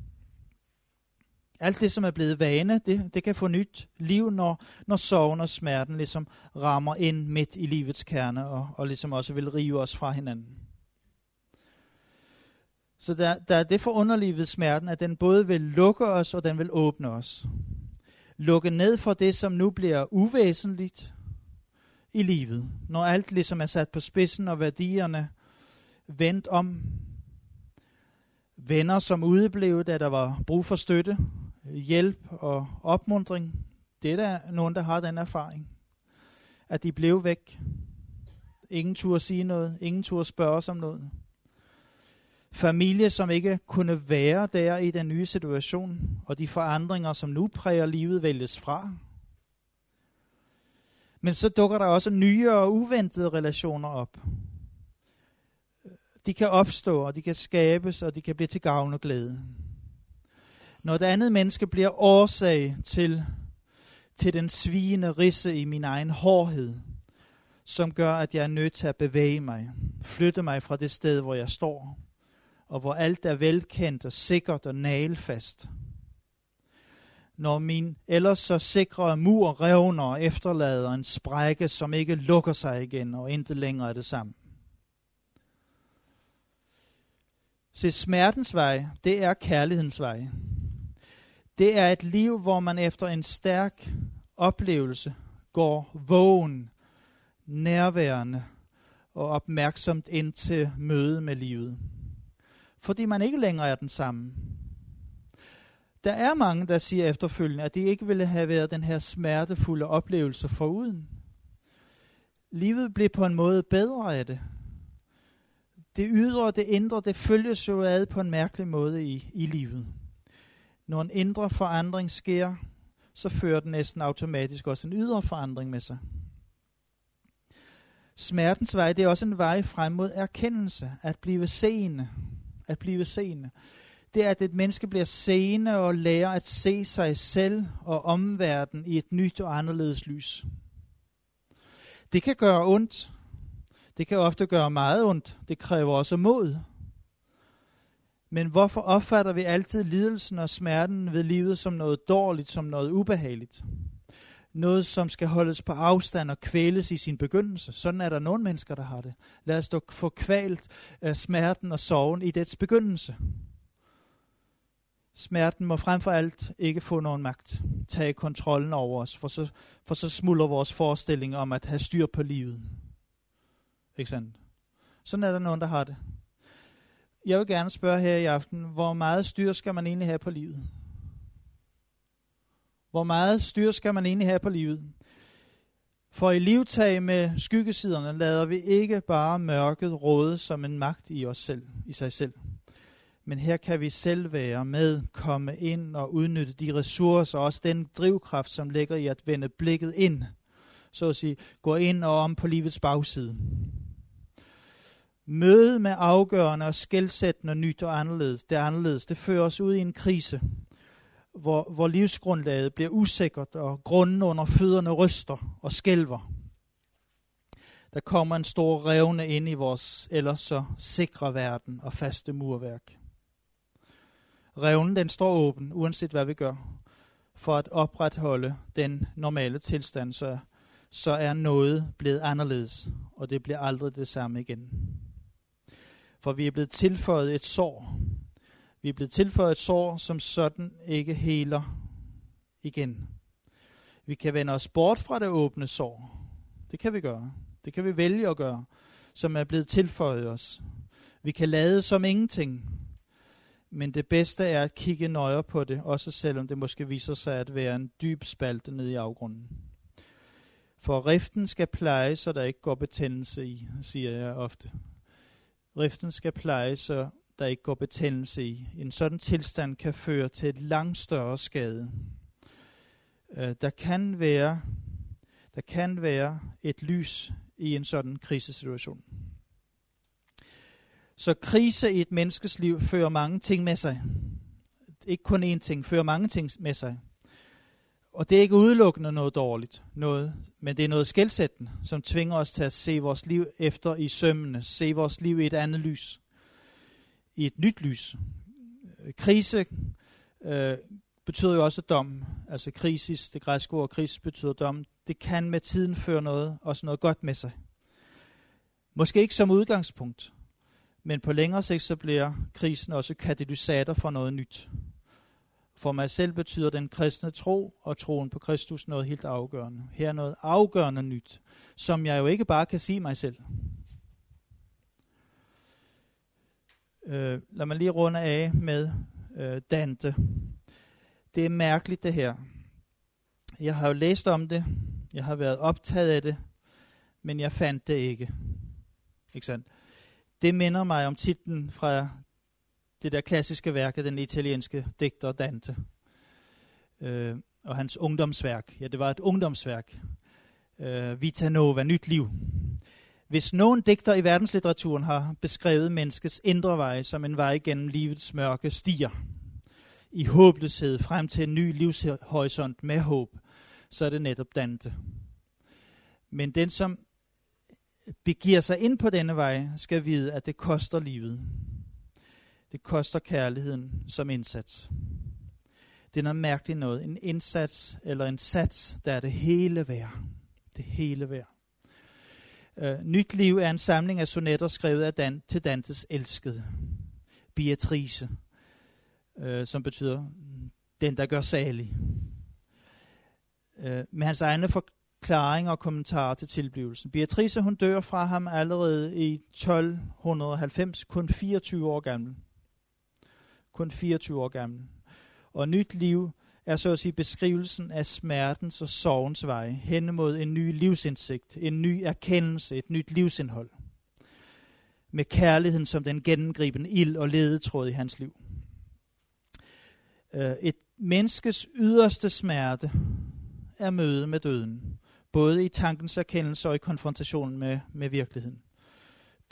Alt det, som er blevet vane, det, det kan få nyt liv, når, når sorgen og smerten ligesom rammer ind midt i livets kerne, og, og ligesom også vil rive os fra hinanden. Så der, der er det forunderlige ved smerten, at den både vil lukke os, og den vil åbne os. Lukke ned for det, som nu bliver uvæsentligt i livet. Når alt ligesom er sat på spidsen, og værdierne vendt om. Venner, som udeblev, da der var brug for støtte, hjælp og opmundring. Det er der nogen, der har den erfaring. At de blev væk. Ingen turde sige noget. Ingen turde spørge os om noget. Familie, som ikke kunne være der i den nye situation, og de forandringer, som nu præger livet, vælges fra. Men så dukker der også nye og uventede relationer op. De kan opstå, og de kan skabes, og de kan blive til gavn og glæde når et andet menneske bliver årsag til, til den svigende risse i min egen hårdhed, som gør, at jeg er nødt til at bevæge mig, flytte mig fra det sted, hvor jeg står, og hvor alt er velkendt og sikkert og nagelfast. Når min ellers så sikre mur revner og efterlader en sprække, som ikke lukker sig igen og intet længere er det samme. Se, smertens vej, det er kærlighedens vej. Det er et liv, hvor man efter en stærk oplevelse går vågen, nærværende og opmærksomt ind til møde med livet. Fordi man ikke længere er den samme. Der er mange, der siger efterfølgende, at de ikke ville have været den her smertefulde oplevelse foruden. Livet blev på en måde bedre af det. Det ydre og det indre, det følges jo ad på en mærkelig måde i, i livet. Når en indre forandring sker, så fører den næsten automatisk også en ydre forandring med sig. Smertens vej, det er også en vej frem mod erkendelse, at blive seende. At blive seende. Det er, at et menneske bliver seende og lærer at se sig selv og omverdenen i et nyt og anderledes lys. Det kan gøre ondt. Det kan ofte gøre meget ondt. Det kræver også mod. Men hvorfor opfatter vi altid lidelsen og smerten ved livet som noget dårligt, som noget ubehageligt? Noget, som skal holdes på afstand og kvæles i sin begyndelse. Sådan er der nogle mennesker, der har det. Lad os dog få kvalt af smerten og sorgen i dets begyndelse. Smerten må frem for alt ikke få nogen magt. Tage kontrollen over os, for så, for så smuldrer vores forestilling om at have styr på livet. Ikke sandt? Sådan er der nogen, der har det jeg vil gerne spørge her i aften, hvor meget styr skal man egentlig have på livet? Hvor meget styr skal man egentlig have på livet? For i livtag med skyggesiderne lader vi ikke bare mørket råde som en magt i os selv, i sig selv. Men her kan vi selv være med, komme ind og udnytte de ressourcer, også den drivkraft, som ligger i at vende blikket ind. Så at sige, gå ind og om på livets bagside. Møde med afgørende og skældsættende nyt og anderledes, det er anderledes, det fører os ud i en krise, hvor, hvor livsgrundlaget bliver usikkert, og grunden under fødderne ryster og skælver. Der kommer en stor revne ind i vores ellers så sikre verden og faste murværk. Revnen den står åben, uanset hvad vi gør, for at opretholde den normale tilstand, så, så er noget blevet anderledes, og det bliver aldrig det samme igen. For vi er blevet tilføjet et sår, vi er blevet tilføjet et sår, som sådan ikke heler igen. Vi kan vende os bort fra det åbne sår. Det kan vi gøre. Det kan vi vælge at gøre, som er blevet tilføjet os. Vi kan lade som ingenting. Men det bedste er at kigge nøjere på det, også selvom det måske viser sig at være en dyb spalte nede i afgrunden. For riften skal pleje, så der ikke går betændelse i, siger jeg ofte. Riften skal plejes, så der ikke går betændelse i. En sådan tilstand kan føre til et langt større skade. Øh, der kan være der kan være et lys i en sådan krisesituation. Så krise i et menneskes liv fører mange ting med sig. Ikke kun én ting, fører mange ting med sig. Og det er ikke udelukkende noget dårligt, noget, men det er noget skældsættende, som tvinger os til at se vores liv efter i sømmene, se vores liv i et andet lys i et nyt lys. Krise øh, betyder jo også dom. Altså krisis, det græske ord kris betyder dom. Det kan med tiden føre noget, også noget godt med sig. Måske ikke som udgangspunkt, men på længere sigt så bliver krisen også katalysator for noget nyt. For mig selv betyder den kristne tro og troen på Kristus noget helt afgørende. Her er noget afgørende nyt, som jeg jo ikke bare kan sige mig selv. Øh, lad mig lige runde af med øh, Dante. Det er mærkeligt det her. Jeg har jo læst om det. Jeg har været optaget af det. Men jeg fandt det ikke. Ikke sandt? Det minder mig om titlen fra det der klassiske værk af den italienske digter Dante. Øh, og hans ungdomsværk. Ja, det var et ungdomsværk. Øh, Vita Nova, nyt liv. Hvis nogen digter i verdenslitteraturen har beskrevet menneskets indre vej som en vej gennem livets mørke stier, i håbløshed frem til en ny livshorisont med håb, så er det netop Dante. Men den, som begiver sig ind på denne vej, skal vide, at det koster livet. Det koster kærligheden som indsats. Det er noget mærkeligt noget. En indsats eller en sats, der er det hele værd. Det hele værd. Uh, Nyt liv er en samling af sonetter skrevet af Dan, til Dantes elskede, Beatrice, uh, som betyder den, der gør salig. Uh, med hans egne forklaringer og kommentarer til tilblivelsen. Beatrice hun dør fra ham allerede i 1290, kun 24 år gammel. Kun 24 år gammel. Og nyt liv er så at sige beskrivelsen af smertens og sorgens vej hen mod en ny livsindsigt, en ny erkendelse, et nyt livsindhold. Med kærligheden som den gennemgribende ild og ledetråd i hans liv. Øh, et menneskes yderste smerte er møde med døden, både i tankens erkendelse og i konfrontationen med, med virkeligheden.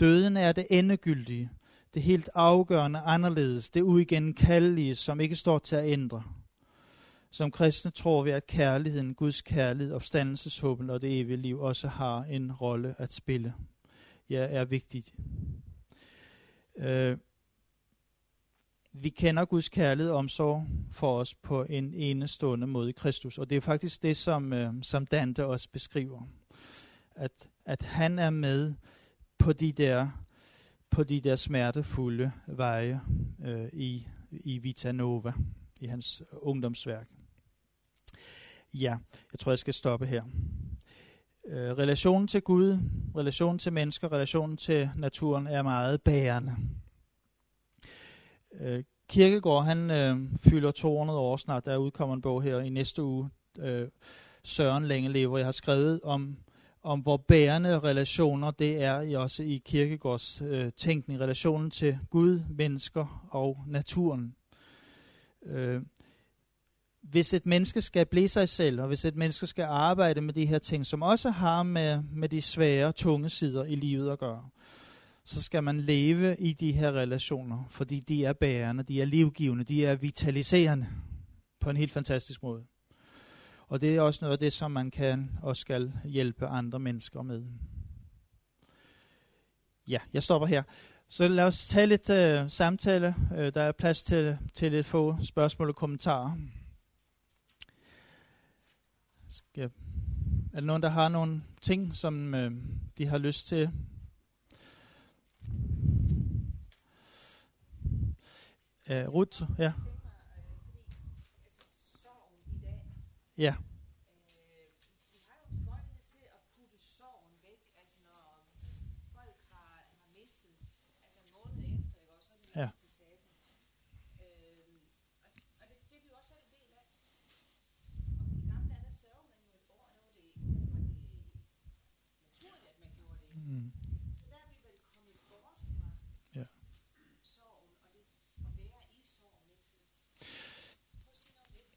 Døden er det endegyldige, det helt afgørende anderledes, det uigenkaldelige, som ikke står til at ændre. Som kristne tror vi, at kærligheden, Guds kærlighed, opstandelseshåben og det evige liv også har en rolle at spille. Ja, er vigtigt. Øh, vi kender Guds kærlighed og omsorg for os på en enestående måde i Kristus. Og det er faktisk det, som, øh, som Dante også beskriver. At, at han er med på de der, på de der smertefulde veje øh, i, i Vita Nova, i hans ungdomsværk. Ja, jeg tror, jeg skal stoppe her. Øh, relationen til Gud, relationen til mennesker, relationen til naturen er meget bærende. Øh, Kirkegård, han øh, fylder 200 år snart. Der udkommer en bog her i næste uge. Øh, Søren længe lever. Jeg har skrevet om om hvor bærende relationer det er i også i kirkegårds øh, tænkning, relationen til Gud, mennesker og naturen. Øh, hvis et menneske skal blive sig selv, og hvis et menneske skal arbejde med de her ting, som også har med, med de svære, tunge sider i livet at gøre, så skal man leve i de her relationer, fordi de er bærende, de er livgivende, de er vitaliserende på en helt fantastisk måde. Og det er også noget af det, som man kan og skal hjælpe andre mennesker med. Ja, jeg stopper her. Så lad os tage lidt øh, samtale. Øh, der er plads til, til lidt få spørgsmål og kommentarer. Skal, er der nogen, der har nogle ting, som øh, de har lyst til? Øh, Ruth, ja. Ja. Ja. Mm. Så der er vi vel kommet bort fra ja. sorgen og det at være i sorgen.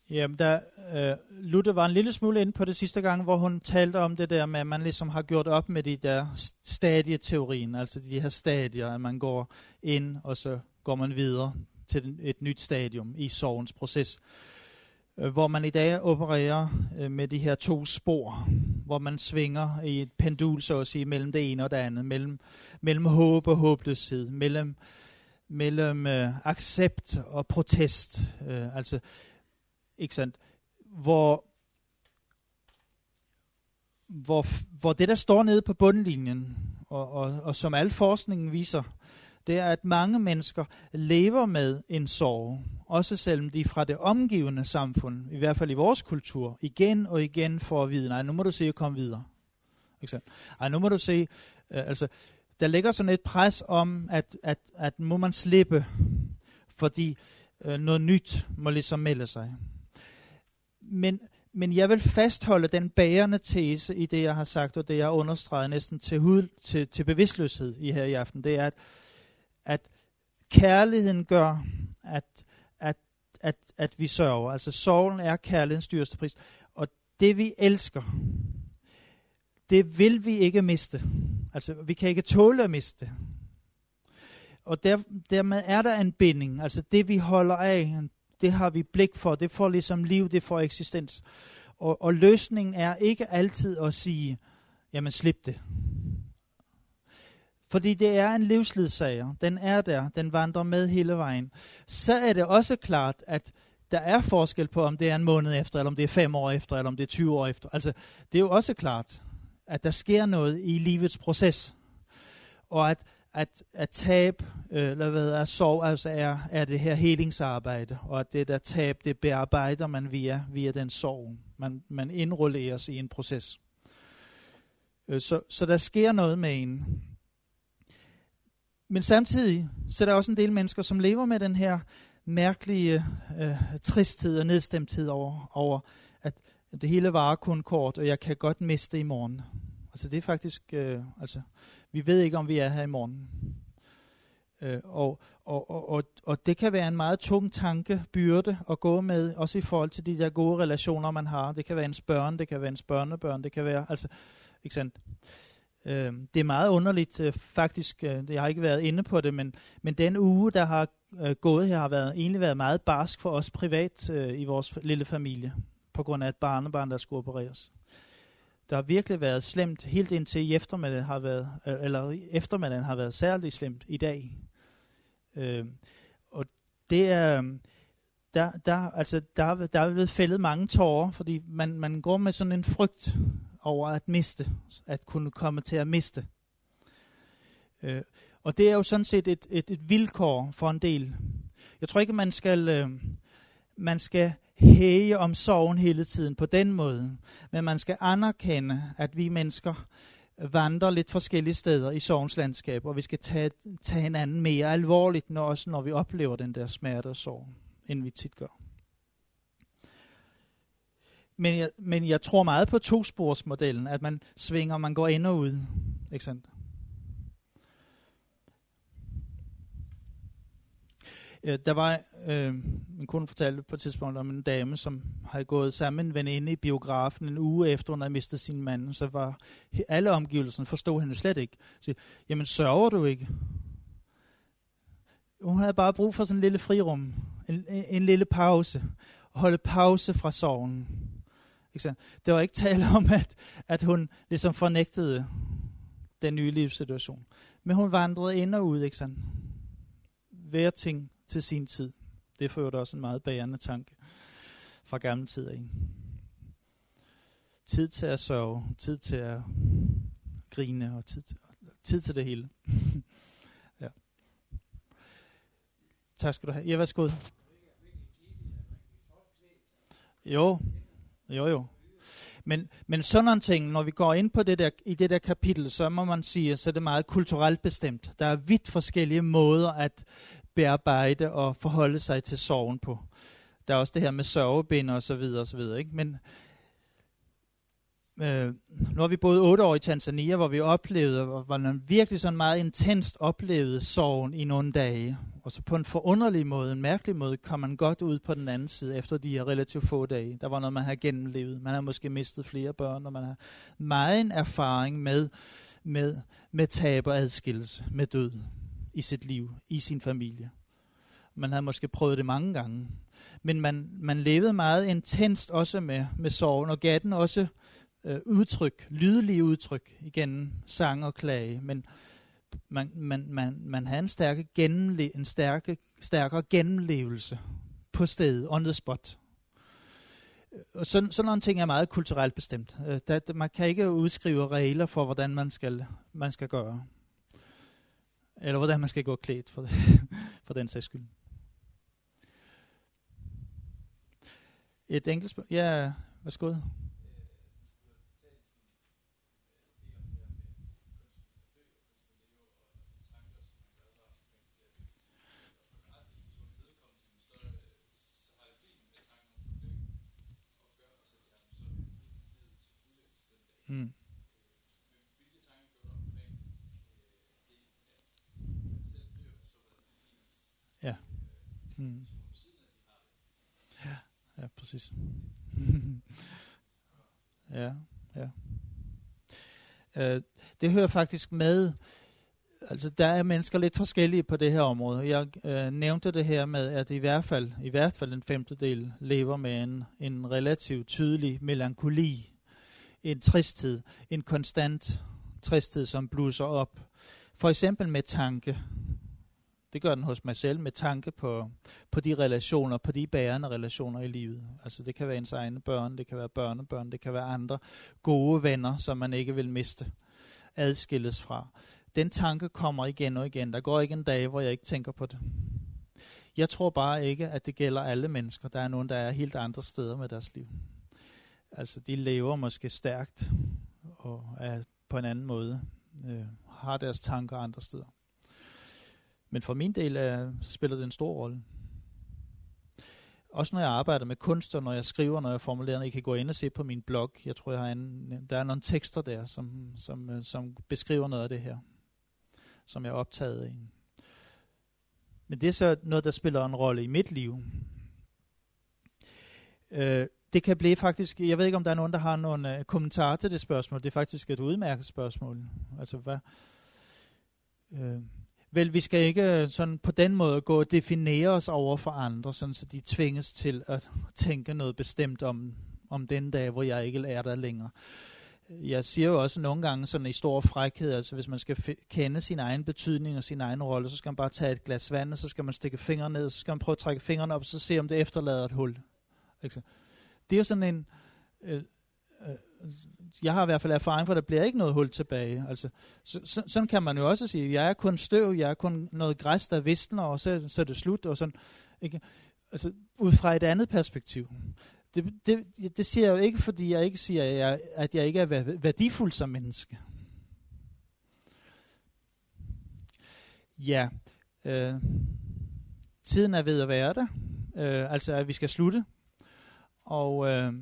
Jamen, der, øh, Lutte var en lille smule inde på det sidste gang, hvor hun talte om det der med, at man ligesom har gjort op med de der stadieteorien, altså de her stadier, at man går ind, og så går man videre til et nyt stadium i sorgens proces. Øh, hvor man i dag opererer øh, med de her to spor, hvor man svinger i et pendul, så at sige, mellem det ene og det andet, mellem, mellem håb og håbløshed, mellem, mellem øh, accept og protest. Øh, altså, ikke sandt? Hvor, hvor, hvor det, der står nede på bundlinjen, og, og, og som al forskningen viser, det er, at mange mennesker lever med en sorg, også selvom de fra det omgivende samfund, i hvert fald i vores kultur, igen og igen får at vide, nej, nu må du se at komme videre. Ej, nu må du se, øh, altså, der ligger sådan et pres om, at, at, at må man slippe, fordi øh, noget nyt må ligesom melde sig. Men, men jeg vil fastholde den bærende tese i det, jeg har sagt, og det jeg understreger næsten til, hud, til, til bevidstløshed i her i aften, det er, at, at kærligheden gør, at, at, at, at vi sørger. Altså sorgen er kærlighedens dyreste pris. Og det vi elsker, det vil vi ikke miste. Altså vi kan ikke tåle at miste. Og der, dermed er der en binding. Altså det vi holder af, det har vi blik for. Det får ligesom liv, det får eksistens. Og, og løsningen er ikke altid at sige, jamen slip det. Fordi det er en livsledsager. Den er der. Den vandrer med hele vejen. Så er det også klart, at der er forskel på, om det er en måned efter, eller om det er fem år efter, eller om det er 20 år efter. Altså, det er jo også klart, at der sker noget i livets proces. Og at, at, at tab, øh, eller hvad er sorg, altså er, er det her helingsarbejde, og at det der tab, det bearbejder man via, via den sorg. Man, man indrulleres i en proces. Øh, så, så der sker noget med en. Men samtidig så er der også en del mennesker, som lever med den her mærkelige øh, tristhed og nedstemthed over, over, at det hele varer kun kort, og jeg kan godt miste i morgen. Altså det er faktisk, øh, altså vi ved ikke, om vi er her i morgen. Øh, og, og, og, og, og det kan være en meget tung tanke, byrde at gå med, også i forhold til de der gode relationer, man har. Det kan være ens børn, det kan være ens børnebørn, det kan være, altså, ikke sandt? Øh, det er meget underligt øh, faktisk, øh, jeg har ikke været inde på det, men, men den uge, der har øh, gået her, har været, egentlig været meget barsk for os privat øh, i vores lille familie, på grund af et barnebarn, der skulle opereres. Der har virkelig været slemt, helt indtil i eftermiddagen har været, øh, eller eftermiddagen har været særligt slemt i dag. Øh, og det er, øhm, der, der, altså, der, der er blevet fældet mange tårer, fordi man, man går med sådan en frygt over at miste, at kunne komme til at miste. Øh, og det er jo sådan set et, et, et vilkår for en del. Jeg tror ikke, man skal, øh, man skal hæge om sorgen hele tiden på den måde, men man skal anerkende, at vi mennesker vandrer lidt forskellige steder i sorgens landskab, og vi skal tage, tage hinanden mere alvorligt, når, også når vi oplever den der smerte og sorg, end vi tit gør. men, jeg, men jeg tror meget på tosporsmodellen, at man svinger, man går ind og ud. Ikke sandt? Øh, der var, øh, min kone fortalte på et tidspunkt om en dame, som havde gået sammen med en veninde i biografen en uge efter, hun havde mistet sin mand, så var alle omgivelserne, forstod hende slet ikke. Så, jamen sørger du ikke? Hun havde bare brug for sådan en lille frirum, en, en, en lille pause, holde pause fra sorgen. Ikke Det var ikke tale om, at, at hun ligesom fornægtede den nye livssituation. Men hun vandrede ind og ud, ikke sandt? Hver ting til sin tid. Det fører da også en meget bærende tanke fra gamle tider. Ikke? Tid til at sove, tid til at grine og tid til, tid til det hele. ja. Tak skal du have. Ja, værsgo. Jo, jo, jo. Men, men sådan nogle ting, når vi går ind på det der, i det der kapitel, så må man sige, så er det meget kulturelt bestemt. Der er vidt forskellige måder at bearbejde og forholde sig til sorgen på. Der er også det her med sørgebind og så videre og så videre. Ikke? Men øh, nu har vi boet otte år i Tanzania, hvor vi oplevede, hvor man virkelig sådan meget intenst oplevede sorgen i nogle dage. Og så på en forunderlig måde, en mærkelig måde, kom man godt ud på den anden side efter de her relativt få dage. Der var noget, man havde gennemlevet. Man har måske mistet flere børn, og man har meget erfaring med, med, med tab og adskillelse, med død i sit liv, i sin familie. Man havde måske prøvet det mange gange. Men man, man levede meget intenst også med, med sorgen, og gav den også øh, udtryk, lydelige udtryk, igen sang og klage. Men man, man, man, man havde en, stærke gennemle, en stærke, stærkere gennemlevelse på stedet, on the spot. Og sådan, sådan nogle ting er meget kulturelt bestemt. Øh, der, man kan ikke udskrive regler for, hvordan man skal, man skal gøre. Eller hvordan man skal gå klædt for, for den sags skyld. Et enkelt spørgsmål. Ja, værsgo. Mm. Mm. Ja, ja, præcis. ja, ja. Øh, det hører faktisk med, altså der er mennesker lidt forskellige på det her område. Jeg øh, nævnte det her med, at i hvert fald, i hvert fald en femtedel lever med en, en relativt tydelig melankoli, en tristhed, en konstant tristhed, som blusser op. For eksempel med tanke, det gør den hos mig selv med tanke på, på de relationer, på de bærende relationer i livet. Altså det kan være ens egne børn, det kan være børnebørn, det kan være andre gode venner, som man ikke vil miste, adskilles fra. Den tanke kommer igen og igen. Der går ikke en dag, hvor jeg ikke tænker på det. Jeg tror bare ikke, at det gælder alle mennesker. Der er nogen, der er helt andre steder med deres liv. Altså de lever måske stærkt og er på en anden måde, øh, har deres tanker andre steder. Men for min del øh, er, spiller det en stor rolle. Også når jeg arbejder med kunst, og når jeg skriver, når jeg formulerer, I kan gå ind og se på min blog. Jeg tror, jeg har en, der er nogle tekster der, som, som, øh, som beskriver noget af det her, som jeg er optaget af. Men det er så noget, der spiller en rolle i mit liv. Øh, det kan blive faktisk, jeg ved ikke, om der er nogen, der har nogle øh, kommentarer til det spørgsmål. Det er faktisk et udmærket spørgsmål. Altså, hvad, øh, Vel, vi skal ikke øh, sådan på den måde gå og definere os over for andre, sådan så de tvinges til at tænke noget bestemt om, om den dag, hvor jeg ikke er der længere. Jeg siger jo også nogle gange sådan i stor frækhed, altså hvis man skal kende sin egen betydning og sin egen rolle, så skal man bare tage et glas vand, og så skal man stikke fingrene ned, og så skal man prøve at trække fingrene op, og så se, om det efterlader et hul. Altså, det er jo sådan en... Øh, øh, jeg har i hvert fald erfaring for, at der bliver ikke noget hul tilbage. Altså, så, så, sådan kan man jo også sige, jeg er kun støv, jeg er kun noget græs, der visner, og så, så er det slut. Og sådan, ikke? Altså, ud fra et andet perspektiv. Det, det, det siger jeg jo ikke, fordi jeg ikke siger, at jeg, at jeg ikke er værdifuld som menneske. Ja, øh, tiden er ved at være der. Øh, altså, at vi skal slutte. Og... Øh,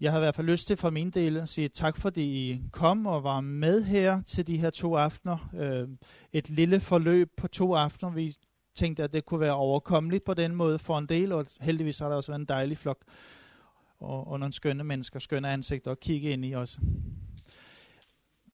jeg har i hvert fald lyst til for min del at sige tak, fordi I kom og var med her til de her to aftener. Øh, et lille forløb på to aftener. Vi tænkte, at det kunne være overkommeligt på den måde for en del, og heldigvis har der også været en dejlig flok og, og nogle skønne mennesker, skønne ansigter at kigge ind i også.